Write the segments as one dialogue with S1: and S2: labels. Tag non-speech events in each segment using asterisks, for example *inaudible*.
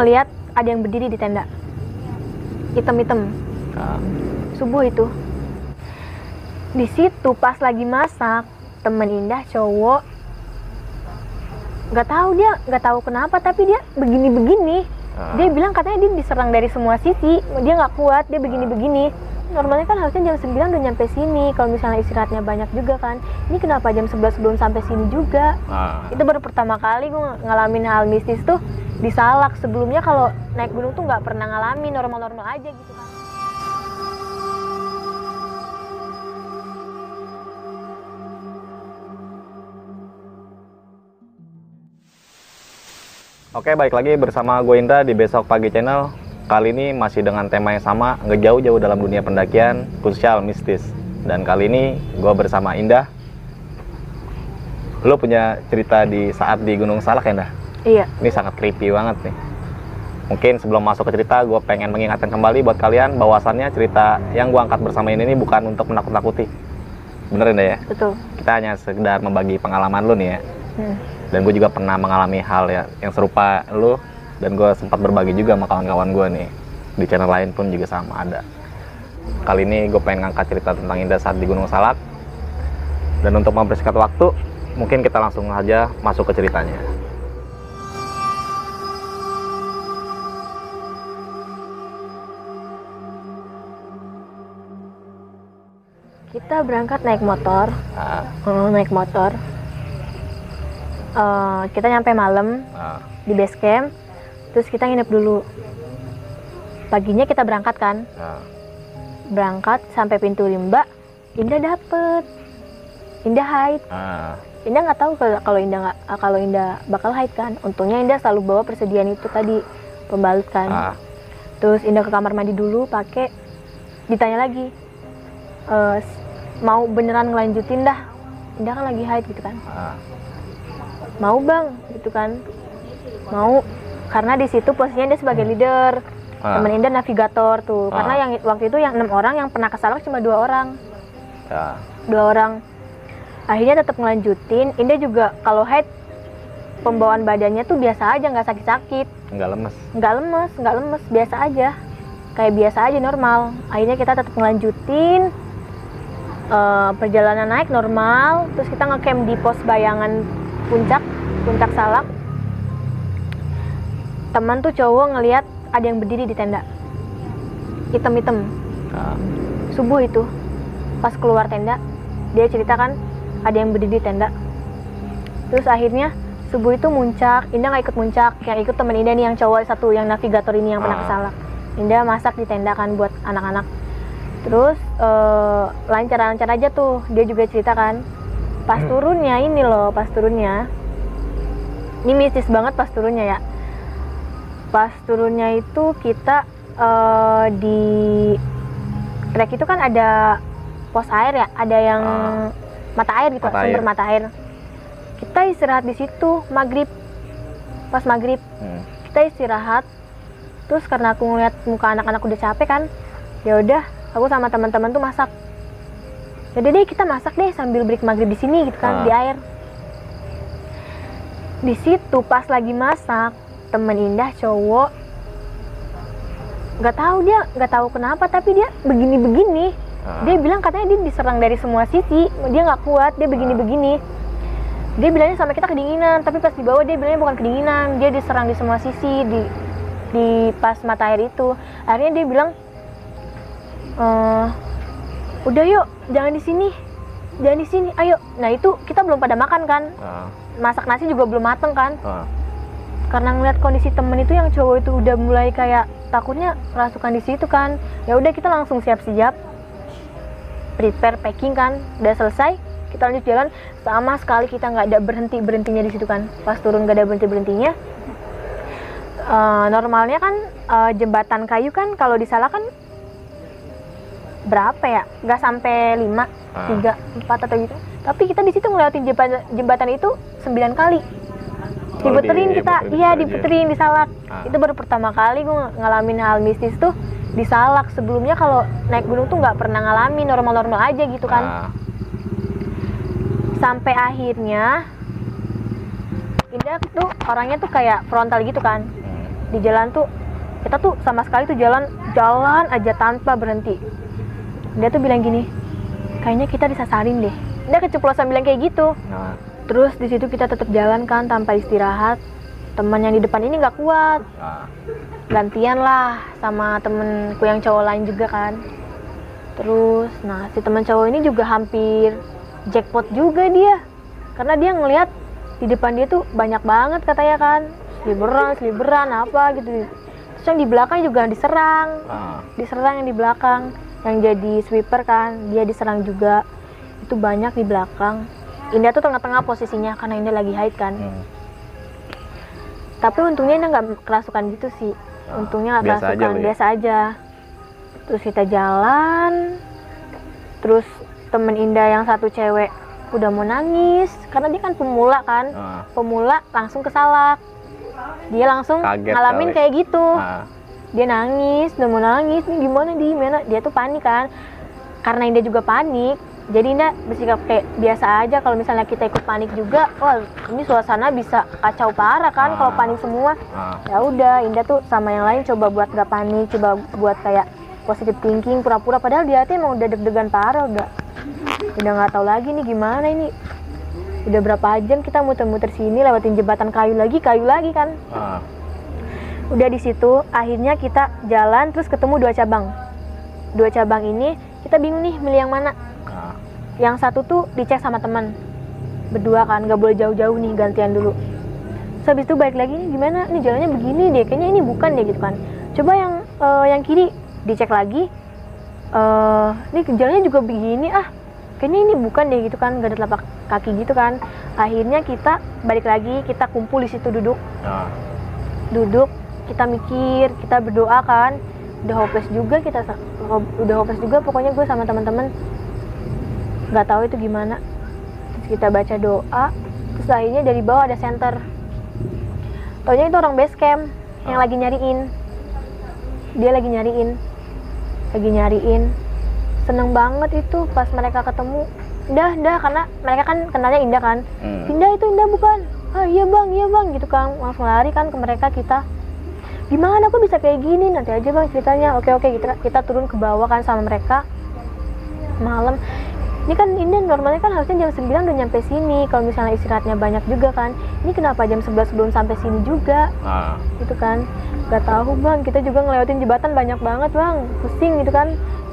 S1: ngeliat ada yang berdiri di tenda. Hitam-hitam.
S2: Ah,
S1: subuh itu. Di situ pas lagi masak temen Indah cowok. Nggak tahu dia nggak tahu kenapa tapi dia begini-begini.
S2: Ah.
S1: dia bilang katanya dia diserang dari semua sisi. Dia nggak kuat dia begini-begini normalnya kan harusnya jam 9 udah nyampe sini. Kalau misalnya istirahatnya banyak juga kan. Ini kenapa jam 11 belum sampai sini juga?
S2: Ah,
S1: itu baru pertama kali gue ngalamin hal mistis tuh di Salak sebelumnya kalau naik gunung tuh nggak pernah ngalamin. Normal-normal aja gitu kan.
S2: Oke, baik lagi bersama gue Indra di Besok Pagi Channel. Kali ini masih dengan tema yang sama, nggak jauh-jauh dalam dunia pendakian, krusial mistis. Dan kali ini gue bersama Indah. Lo punya cerita di saat di Gunung Salak ya, Indah?
S1: iya
S2: Ini sangat creepy banget nih. Mungkin sebelum masuk ke cerita, gue pengen mengingatkan kembali buat kalian bahwasannya cerita yang gue angkat bersama ini, ini bukan untuk menakut-nakuti. Bener Indah ya?
S1: betul
S2: Kita hanya sekedar membagi pengalaman lo nih ya
S1: Hmm.
S2: dan gue juga pernah mengalami hal ya yang serupa lu dan gue sempat berbagi juga sama kawan-kawan gue nih. Di channel lain pun juga sama ada. Kali ini gue pengen ngangkat cerita tentang Indah saat di Gunung Salak. Dan untuk mempersingkat waktu mungkin kita langsung aja masuk ke ceritanya.
S1: Kita berangkat naik motor. Eh, naik motor Eh, kita nyampe malam
S2: nah,
S1: di base camp terus kita nginep dulu. Paginya kita berangkat kan?
S2: Nah,
S1: berangkat sampai pintu rimba Indah dapet. Indah haid
S2: nah,
S1: Indah nggak tahu kalau Indah nggak kalau Indah bakal haid kan? Untungnya Indah selalu bawa persediaan itu tadi pembalut kan.
S2: Nah,
S1: terus Indah ke kamar mandi dulu pakai. Ditanya lagi "Eh, s- mau beneran ngelanjutin dah? Indah kan lagi haid gitu kan.
S2: Nah,
S1: mau bang gitu kan. Mau karena di situ posisinya dia sebagai leader
S2: Ah.
S1: temen Indah navigator tuh. Karena
S2: Ah.
S1: yang waktu itu yang enam orang yang pernah kesalak cuma dua orang.
S2: Ya,
S1: dua orang. Akhirnya tetap ngelanjutin. Indah juga kalau haid pembawaan badannya tuh biasa aja nggak sakit-sakit.
S2: Nggak lemes.
S1: Nggak lemes nggak lemes biasa aja. Kayak biasa aja normal. Akhirnya kita tetap ngelanjutin. Eh, perjalanan naik normal. Terus kita ngecamp di pos bayangan puncak puncak salak teman tuh cowok ngelihat ada yang berdiri di tenda. Hitam-hitam.
S2: Nah,
S1: subuh itu pas keluar tenda dia ceritakan ada yang berdiri di tenda. Terus akhirnya subuh itu muncak Indah nggak ikut muncak. Yang ikut temen Indah nih yang cowok satu yang navigator ini yang pernah
S2: Ah.
S1: kesalak Indah masak di tenda kan buat anak-anak. Terus eh, lancar-lancar aja tuh dia juga ceritakan pas turunnya ini loh pas turunnya. Ini mistis banget pas turunnya ya pas turunnya itu kita eh, di trek itu kan ada pos air ya, ada yang
S2: Ah.
S1: mata air gitu,
S2: Mata
S1: sumber
S2: air.
S1: mata air. Kita istirahat di situ maghrib, pas maghrib
S2: hmm,
S1: kita istirahat. Terus karena aku ngeliat muka anak-anak udah capek kan, ya udah aku sama teman-teman tuh masak. Jadi deh kita masak deh sambil break maghrib di sini gitu
S2: Ah.
S1: kan di air. Di situ pas lagi masak temen Indah cowok. Nggak tahu dia nggak tahu kenapa tapi dia begini-begini.
S2: Nah,
S1: dia bilang katanya dia diserang dari semua sisi. Dia nggak kuat dia begini-begini. Dia bilangnya sampai kita kedinginan tapi pas di bawah dia bilangnya bukan kedinginan. Dia diserang di semua sisi di di pas mata air itu. Akhirnya dia bilang "Eh, udah yuk jangan di sini. Jangan di sini ayo. Nah itu kita belum pada makan kan.
S2: Nah,
S1: masak nasi juga belum mateng kan.
S2: Nah,
S1: karena ngeliat kondisi temen itu yang cowok itu udah mulai kayak takutnya kerasukan di situ kan. Ya udah kita langsung siap-siap. Prepare packing kan. Udah selesai kita lanjut jalan. Sama sekali kita nggak ada berhenti berhentinya di situ kan. Pas turun nggak ada berhenti berhentinya Eh, normalnya kan eh, jembatan kayu kan kalau di Salak kan berapa ya? Nggak sampai lima
S2: Ah.
S1: tiga empat atau gitu. Tapi kita di situ ngelewatin jembatan jembatan itu sembilan kali Diputerin kita.
S2: Diputerin
S1: iya diputerin di Salak
S2: Ah.
S1: itu baru pertama kali gue ngalamin hal mistis tuh di Salak sebelumnya kalau naik gunung tuh nggak pernah ngalamin normal-normal aja gitu kan.
S2: Nah,
S1: sampai akhirnya Indah tuh orangnya tuh kayak frontal gitu kan.
S2: Hmm,
S1: di jalan tuh kita tuh sama sekali tuh jalan jalan aja tanpa berhenti. Dia tuh bilang gini kayaknya kita disasarin deh. Dia keceplosan bilang kayak gitu.
S2: Nah,
S1: terus di situ kita tetap jalan kan tanpa istirahat. Teman yang di depan ini nggak kuat.
S2: Nah,
S1: gantian lah sama temenku yang cowok lain juga kan. Terus nah si teman cowok ini juga hampir jackpot juga dia. Karena dia ngelihat di depan dia tuh banyak banget katanya kan. Sliberan sliberan apa gitu. Terus yang di belakang juga diserang.
S2: Nah.
S1: diserang yang di belakang. Yang jadi sweeper kan dia diserang juga. Itu banyak di belakang Indah tuh tengah-tengah posisinya karena Indah lagi haid kan.
S2: Hmm.
S1: tapi untungnya Indah nggak kerasukan gitu sih.
S2: Ah,
S1: untungnya nggak
S2: aja
S1: kerasukan
S2: lu ya?
S1: biasa aja. Terus kita jalan terus temen Indah yang satu cewek udah mau nangis karena dia kan pemula kan.
S2: Nah,
S1: pemula langsung ke salak dia langsung
S2: Kaget
S1: ngalamin
S2: kali.
S1: kayak gitu.
S2: Nah.
S1: dia nangis udah mau nangis nih gimana di mana? Dia tuh panik kan. Karena Indah juga panik jadi Indah bersikap kayak biasa aja kalau misalnya kita ikut panik juga wah ini suasana bisa kacau parah kan kalau
S2: Ah.
S1: panik semua
S2: nah.
S1: ya udah Indah tuh sama yang lain coba buat gak panik coba buat kayak positive thinking pura-pura padahal di hati emang udah deg-degan parah udah udah nggak tahu lagi nih gimana ini udah berapa jam kita muter-muter sini lewatin jembatan kayu lagi kayu lagi kan
S2: nah.
S1: udah di situ akhirnya kita jalan terus ketemu dua cabang dua cabang ini kita bingung nih milih yang mana. Yang satu tuh dicek sama teman. Berdua kan nggak boleh jauh-jauh nih gantian dulu. Terus habis itu balik lagi nih gimana? Nih jalannya begini deh kayaknya ini bukan deh gitu kan. Coba yang eh, yang kiri dicek lagi. Eh nih jalannya juga begini ah kayaknya ini bukan deh gitu kan gak ada telapak kaki gitu kan. Akhirnya kita balik lagi kita kumpul di situ duduk.
S2: Nah.
S1: duduk kita mikir kita berdoa kan. Udah hopeless juga kita udah hopeless juga pokoknya gue sama teman-teman nggak tahu itu gimana. Terus kita baca doa terus akhirnya dari bawah ada center taunya itu orang base camp yang
S2: Ah.
S1: lagi nyariin. Dia lagi nyariin. Lagi nyariin. Seneng banget itu pas mereka ketemu. Dah dah karena mereka kan kenalnya Indah kan.
S2: Hmm.
S1: Indah itu Indah bukan? Ah iya bang iya bang gitu kan. Langsung lari kan ke mereka kita gimana kok bisa kayak gini? Nanti aja bang ceritanya. Oke oke kita kita turun ke bawah kan sama mereka. Malam ini kan ini normalnya kan harusnya jam 9 udah nyampe sini. Kalau misalnya istirahatnya banyak juga kan. Ini kenapa jam 11 belum sampai sini juga?
S2: Nah.
S1: gitu kan. Gak tahu bang. Kita juga ngelewatin jembatan banyak banget bang. Pusing gitu kan.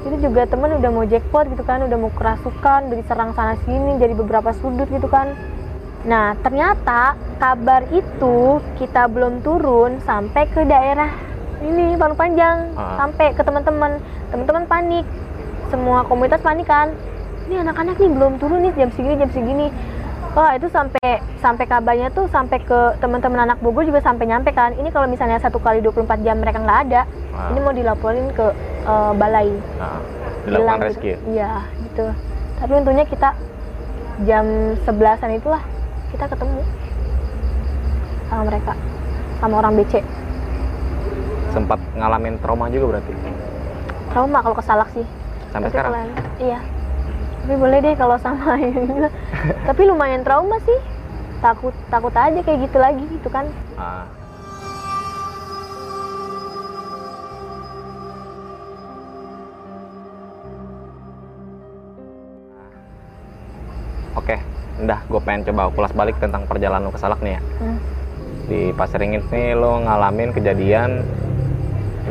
S1: Itu juga temen udah mau jackpot gitu kan. Udah mau kerasukan udah diserang sana sini dari beberapa sudut gitu kan. Nah ternyata kabar itu kita belum turun sampai ke daerah ini Panjang.
S2: Ah.
S1: sampai ke teman-teman. Teman-teman panik. Semua komunitas panik kan ini anak-anak nih belum turun nih jam segini jam segini Wah itu sampai sampai kabarnya tuh sampai ke teman-teman anak Bogor juga sampai nyampe kan. Ini kalau misalnya satu kali 24 jam mereka nggak ada,
S2: Ah.
S1: ini mau dilaporin ke eh, balai.
S2: Nah. Dilakukan
S1: gitu.
S2: rescue.
S1: Iya gitu. Tapi untungnya kita jam 11-an itulah kita ketemu sama mereka, sama orang BC.
S2: Sempat ngalamin trauma juga berarti.
S1: Trauma kalau kesalak sih.
S2: Sampai
S1: Tapi
S2: sekarang.
S1: kalau- Iya. Tapi boleh deh kalau sama *laughs* ini. Tapi lumayan trauma sih. Takut takut aja kayak gitu lagi gitu kan.
S2: Ah. Oke, udah gue pengen coba ulas balik tentang perjalanan lu ke Salak nih ya.
S1: Hmm.
S2: Di Pasir Ringin nih lo ngalamin kejadian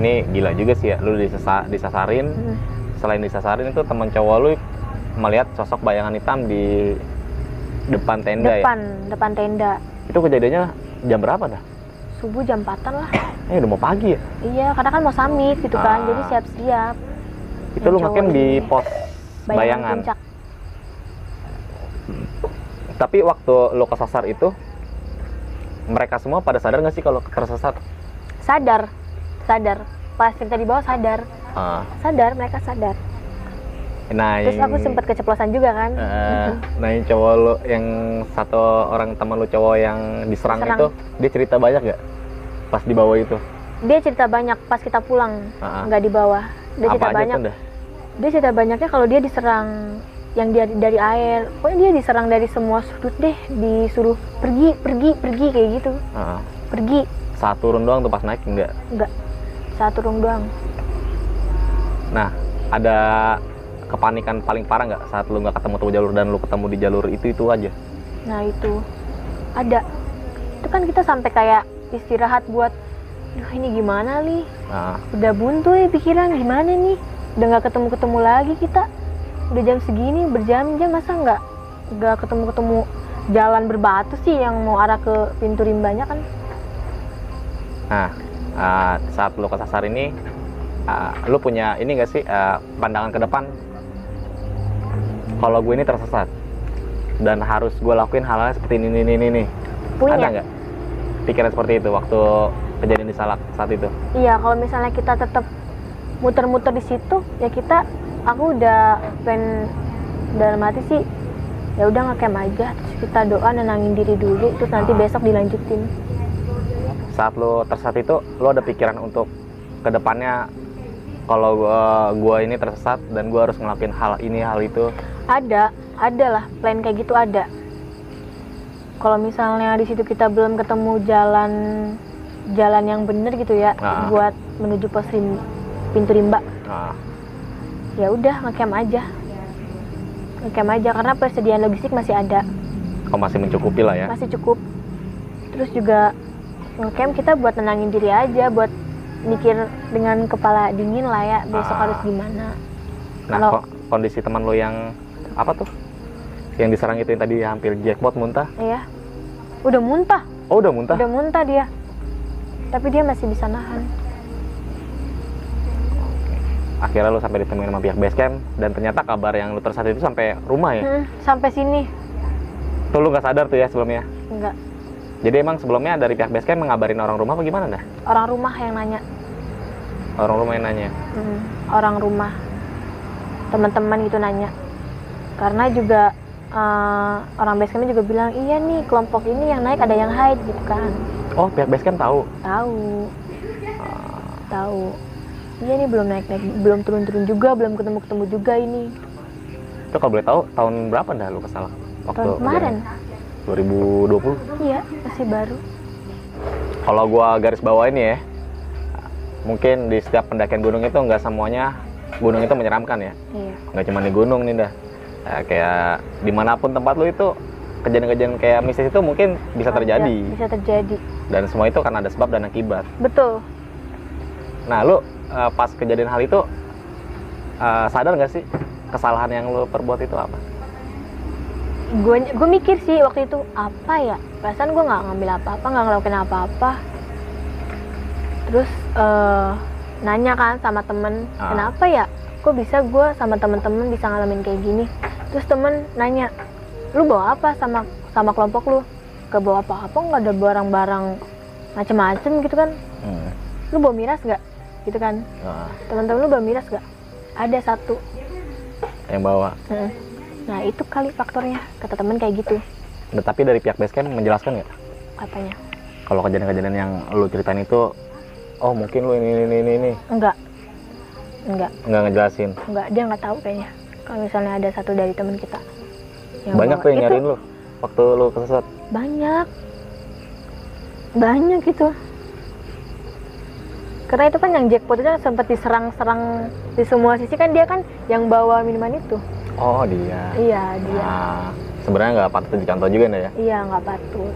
S2: ini gila juga sih ya, lu disesa- disasarin.
S1: Hmm.
S2: Selain disasarin itu teman cowok lu melihat sosok bayangan hitam di depan tenda ya.
S1: depan depan tenda
S2: Itu kejadiannya jam berapa dah?
S1: subuh jam 4 lah
S2: Eh udah mau pagi ya?
S1: iya karena kan mau summit gitu kan
S2: Ah.
S1: jadi siap-siap
S2: Itu lu ngecamp di pos
S1: bayangan,
S2: bayangan.
S1: puncak
S2: Tapi waktu lo kesasar itu mereka semua pada sadar nggak sih kalau tersesat?
S1: sadar sadar pas cerita di bawah sadar
S2: Ah,
S1: sadar mereka sadar
S2: nah,
S1: terus aku
S2: yang-
S1: sempat keceplosan juga kan?
S2: Eh, nah yang cowok lo yang satu orang teman lo cowok yang diserang
S1: Diserang.
S2: itu dia cerita banyak gak pas di bawah itu?
S1: Dia cerita banyak pas kita pulang.
S2: Ah, ah.
S1: nggak di bawah. Dia
S2: apa
S1: cerita banyak. dia cerita banyaknya kalau dia diserang yang dia dari air. Pokoknya dia diserang dari semua sudut deh. Disuruh pergi pergi pergi kayak gitu.
S2: Ah, ah.
S1: pergi.
S2: Saat turun doang tuh pas naik enggak
S1: enggak saat turun doang.
S2: Nah ada kepanikan paling parah nggak saat lu nggak ketemu tuh jalur dan lu ketemu di jalur itu itu aja?
S1: Nah itu. Ada. Itu kan kita sampai kayak istirahat buat Duh ini gimana nih?
S2: Nah,
S1: udah buntu ya pikiran gimana nih? Udah nggak ketemu ketemu lagi kita. Udah jam segini berjam-jam masa nggak nggak ketemu ketemu jalan berbatu sih yang mau arah ke pintu rimbanya kan?
S2: Nah ah, saat lu kesasar ini ah, lu punya ini gak sih ah, pandangan ke depan kalau gue ini tersesat. Dan harus gue lakuin hal-hal seperti ini ini ini ini
S1: punya?
S2: Ada nggak? Pikiran seperti itu waktu kejadian di Salak saat itu?
S1: Iya kalau misalnya kita tetap muter-muter di situ ya kita aku udah pengen dalam hati sih. Ya udah ngecamp aja terus kita doa nenangin diri dulu terus nanti
S2: Ah.
S1: besok dilanjutin.
S2: Saat lu tersesat itu lu ada pikiran untuk ke depannya kalau gua, gua ini tersesat dan gua harus ngelakuin hal ini hal itu.
S1: Ada ada lah plan kayak gitu ada. Kalau misalnya di situ kita belum ketemu jalan jalan yang bener gitu ya
S2: Ah.
S1: buat menuju pos rim- pintu rimba.
S2: Nah,
S1: ya udah ngecamp aja. Ngecamp aja karena persediaan logistik masih ada.
S2: Kau masih mencukupi lah ya.
S1: Masih cukup. Terus juga ngecamp kita buat nenangin diri aja buat mikir dengan kepala dingin lah ya besok
S2: Ah.
S1: harus gimana?
S2: Nah
S1: kalau-
S2: kok kondisi teman lu yang apa tuh? Yang diserang itu yang tadi hampir jackpot muntah?
S1: Ya udah muntah.
S2: Oh udah muntah?
S1: Udah muntah dia. Tapi dia masih bisa nahan.
S2: Akhirnya lu sampai ditemuin sama pihak base camp dan ternyata kabar yang lu tersesat itu sampai rumah ya?
S1: Hmm, sampai sini.
S2: Tuh lu nggak sadar tuh ya sebelumnya?
S1: Enggak
S2: jadi emang sebelumnya dari pihak base camp mengabarin orang rumah apa gimana dah
S1: orang rumah yang nanya.
S2: Orang rumah yang nanya?
S1: Hmm, orang rumah. Teman-teman gitu nanya. Karena juga eh, orang base campnya juga bilang iya nih kelompok ini yang naik ada yang hide gitu kan.
S2: Oh pihak base camp tahu?
S1: Tahu. Tahu. Iya nih belum naik naik belum turun turun juga belum ketemu ketemu juga ini.
S2: Itu kalau boleh tahu tahun berapa dah lu kesalah waktu
S1: tahun kemarin.
S2: kejadian? 2020
S1: iya masih baru.
S2: Kalau gua garis bawah ini ya mungkin di setiap pendakian gunung itu nggak semuanya gunung itu menyeramkan ya.
S1: Iya.
S2: Nggak cuma di gunung nih dah. Ya, kayak di mana pun tempat lu itu kejadian-kejadian kayak mistis itu mungkin bisa terjadi.
S1: bisa terjadi.
S2: Dan semua itu karena ada sebab dan akibat.
S1: Betul.
S2: Nah lu eh, pas kejadian hal itu eh, sadar nggak sih kesalahan yang lu perbuat itu apa
S1: gue gue mikir sih waktu itu apa ya? Perasaan gue nggak ngambil apa-apa nggak ngelakuin apa-apa. Terus eh, nanya kan sama temen
S2: Ah.
S1: kenapa ya? Kok bisa gue sama temen-temen bisa ngalamin kayak gini? Terus temen nanya lu bawa apa sama sama kelompok lu? Gak bawa apa-apa nggak ada barang-barang macem-macem gitu kan.
S2: Hmm.
S1: lu bawa miras gak gitu kan.
S2: Nah,
S1: teman-teman lu bawa miras gak ada satu.
S2: Yang bawa?
S1: Heeh. Nah itu kali faktornya. Kata temen kayak gitu.
S2: Tapi dari pihak base camp menjelaskan nggak?
S1: Katanya.
S2: Kalau kejadian-kejadian yang lu ceritain itu oh mungkin lu ini ini ini ini
S1: enggak. Enggak.
S2: Nggak ngejelasin.
S1: Enggak dia nggak tahu kayaknya. Kalau misalnya ada satu dari teman kita yang
S2: banyak tuh yang nyariin lu waktu lu kesesat.
S1: Banyak. Banyak gitu karena itu kan yang jackpot itu kan sempat diserang-serang di semua sisi. Kan dia kan yang bawa minuman itu
S2: oh dia.
S1: Iya dia.
S2: Nah sebenarnya nggak patut dicontoh juga nih ya?
S1: Iya nggak patut.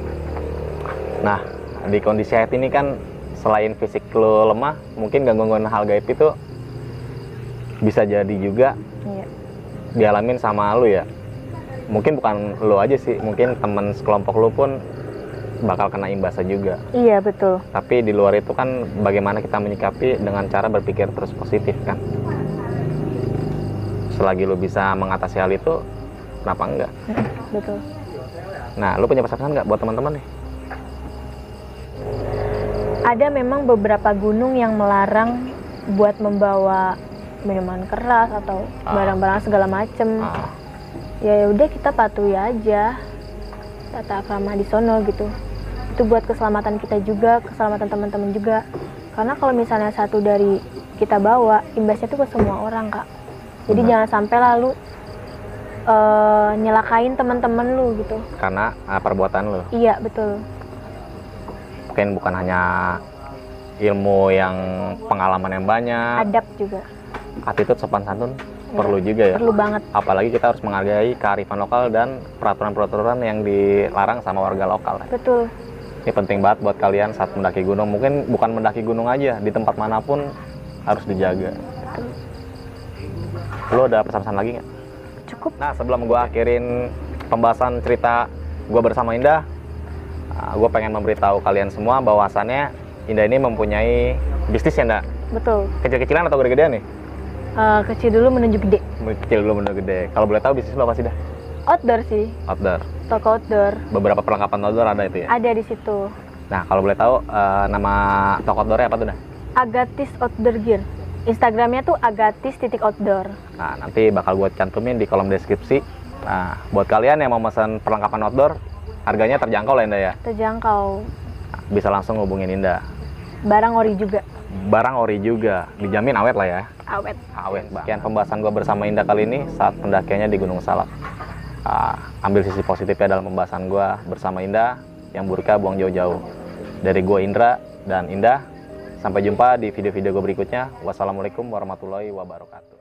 S2: Nah di kondisi saat ini kan selain fisik lu lemah mungkin gangguan hal gaib itu bisa jadi juga
S1: iya.
S2: dialamin sama lu ya? Mungkin bukan lu aja sih mungkin teman sekelompok lu pun bakal kena imbasnya juga.
S1: Iya betul.
S2: Tapi di luar itu kan bagaimana kita menyikapi dengan cara berpikir terus positif kan selagi lu bisa mengatasi hal itu kenapa enggak? *laughs*
S1: Betul.
S2: Nah lu punya pesan nggak buat teman-teman nih?
S1: Ada memang beberapa gunung yang melarang buat membawa minuman keras atau
S2: Ah.
S1: barang-barang segala macem.
S2: Ah,
S1: ya udah kita patuhi aja. Tata krama di sono gitu. Itu buat keselamatan kita juga keselamatan teman-teman juga. Karena kalau misalnya satu dari kita bawa imbasnya tuh ke semua orang kak jadi jangan sampai lalu eh, nyelakain teman-teman lu gitu.
S2: Karena ah, perbuatan lu.
S1: Iya betul.
S2: Mungkin bukan hanya ilmu yang pengalaman yang banyak.
S1: Adab juga.
S2: Attitude sopan santun
S1: Iya,
S2: perlu juga ya.
S1: perlu banget.
S2: Apalagi kita harus menghargai kearifan lokal dan peraturan-peraturan yang dilarang sama warga lokal. Ya.
S1: betul.
S2: Ini penting banget buat kalian saat mendaki gunung. Mungkin bukan mendaki gunung aja di tempat mana pun harus dijaga lo ada pesan-pesan lagi nggak
S1: cukup
S2: Nah, sebelum gue akhirin pembahasan cerita gue bersama Indah, gue pengen memberitahu kalian semua bahwasannya Indah ini mempunyai bisnis ya, Ndak?
S1: betul
S2: Kecil-kecilan atau gede-gedean nih?
S1: Eh, kecil dulu menuju gede
S2: Kecil dulu menuju gede. Kalau boleh tahu bisnis lo apa sih, Dah?
S1: outdoor sih
S2: Outdoor.
S1: toko outdoor
S2: Beberapa perlengkapan outdoor ada itu ya?
S1: ada di situ
S2: Nah, kalau boleh tahu eh, nama toko outdoornya apa tuh, Dah?
S1: Agatis Outdoor Gear Instagramnya tuh agatis titik outdoor
S2: Nah, nanti bakal gue cantumin di kolom deskripsi. Nah, buat kalian yang mau pesan perlengkapan outdoor, harganya terjangkau lah, Indah ya.
S1: terjangkau
S2: Nah, bisa langsung hubungin Indah.
S1: barang ori juga
S2: Barang ori juga, dijamin awet lah ya.
S1: awet
S2: awet. Sekian pembahasan gue bersama Indah kali ini saat pendakiannya di Gunung Salak. Ah, ambil sisi positifnya dalam pembahasan gue bersama Indah, yang burka buang jauh-jauh. Dari gue Indra dan Indah, sampai jumpa di video-video gue berikutnya. Wassalamualaikum warahmatullahi wabarakatuh.